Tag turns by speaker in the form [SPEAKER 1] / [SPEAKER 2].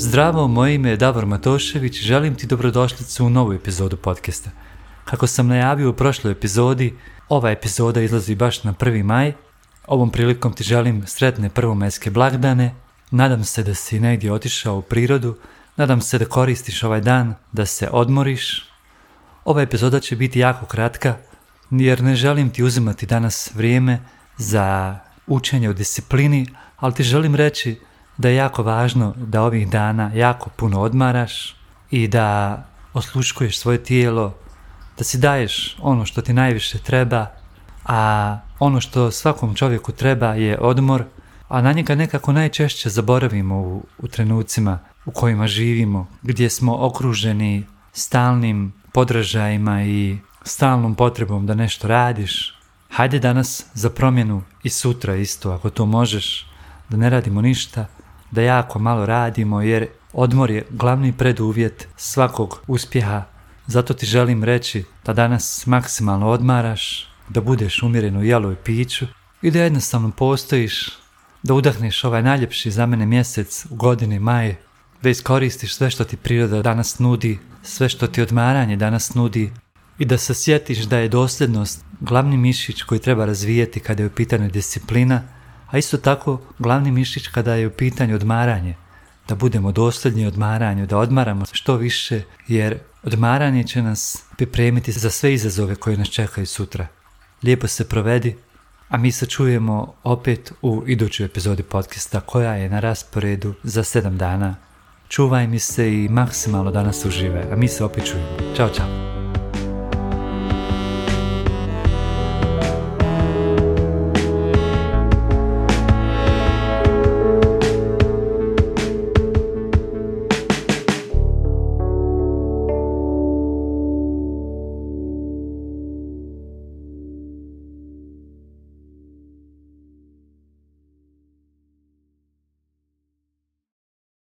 [SPEAKER 1] Zdravo, moje ime je Davor Matošević želim ti dobrodošlicu u novu epizodu podcasta. Kako sam najavio u prošloj epizodi, ova epizoda izlazi baš na 1. maj. Ovom prilikom ti želim sretne prvomajske blagdane. Nadam se da si negdje otišao u prirodu, nadam se da koristiš ovaj dan, da se odmoriš. Ova epizoda će biti jako kratka, jer ne želim ti uzimati danas vrijeme za učenje o disciplini, ali ti želim reći da je jako važno da ovih dana jako puno odmaraš i da osluškuješ svoje tijelo, da si daješ ono što ti najviše treba, a ono što svakom čovjeku treba je odmor, a na njega nekako najčešće zaboravimo u, trenucima u kojima živimo, gdje smo okruženi stalnim podražajima i stalnom potrebom da nešto radiš. Hajde danas za promjenu i sutra isto, ako to možeš, da ne radimo ništa, da jako malo radimo jer odmor je glavni preduvjet svakog uspjeha. Zato ti želim reći da danas maksimalno odmaraš, da budeš umjeren u jelu piću i da jednostavno postojiš, da udahneš ovaj najljepši za mene mjesec u godini maje, da iskoristiš sve što ti priroda danas nudi, sve što ti odmaranje danas nudi i da se sjetiš da je dosljednost glavni mišić koji treba razvijeti kada je u pitanju disciplina – a isto tako glavni mišić kada je u pitanju odmaranje, da budemo dosljedni odmaranju, da odmaramo što više, jer odmaranje će nas pripremiti za sve izazove koje nas čekaju sutra. Lijepo se provedi, a mi se čujemo opet u idućoj epizodi podcasta koja je na rasporedu za sedam dana. Čuvaj mi se i maksimalno danas užive, a mi se opet čujemo. Ćao, čao!